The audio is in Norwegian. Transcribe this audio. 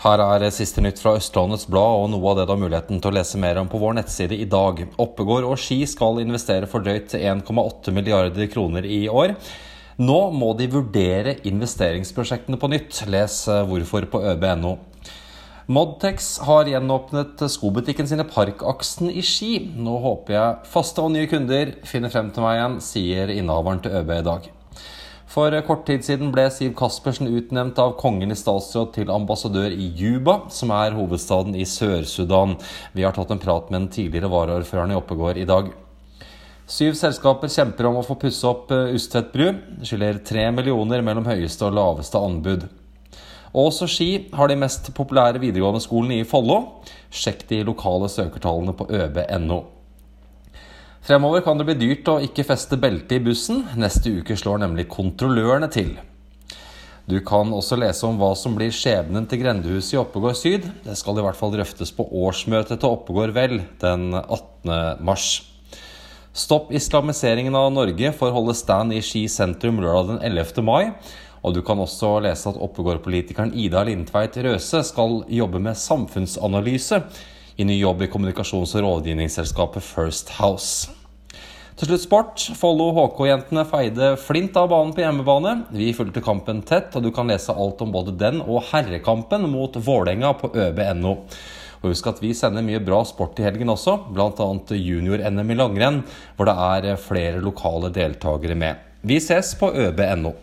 Her er siste nytt fra Østlandets Blad og noe av det du har muligheten til å lese mer om på vår nettside i dag. Oppegård og Ski skal investere for drøyt 1,8 milliarder kroner i år. Nå må de vurdere investeringsprosjektene på nytt. Les hvorfor på øb.no. Modtex har gjenåpnet skobutikken sin i Parkaksen i Ski. Nå håper jeg faste og nye kunder finner frem til meg igjen, sier innehaveren til ØB i dag. For kort tid siden ble Siv Caspersen utnevnt av kongen i statsråd til ambassadør i Juba, som er hovedstaden i Sør-Sudan. Vi har tatt en prat med den tidligere varaordføreren i Oppegård i dag. Syv selskaper kjemper om å få pusse opp Ustvedt bru. Skiller tre millioner mellom høyeste og laveste anbud. Ås og Ski har de mest populære videregående skolene i Follo. Sjekk de lokale søkertallene på øb.no. Fremover kan det bli dyrt å ikke feste belte i bussen. Neste uke slår nemlig kontrollørene til. Du kan også lese om hva som blir skjebnen til grendehuset i Oppegård syd. Det skal i hvert fall drøftes på årsmøtet til Oppegård Vel den 18. mars. Stopp islamiseringen av Norge får holde stand i Ski sentrum lørdag den 11. mai. Og du kan også lese at Oppegård-politikeren Ida Lindtveit Røse skal jobbe med samfunnsanalyse i ny jobb i kommunikasjons- og rådgivningsselskapet First House. Til slutt sport. Follo HK-jentene feide flint av banen på hjemmebane. Vi fulgte kampen tett, og du kan lese alt om både den og herrekampen mot Vålerenga på øb.no. Og husk at vi sender mye bra sport i helgen også, bl.a. junior-NM i langrenn, hvor det er flere lokale deltakere med. Vi ses på øb.no.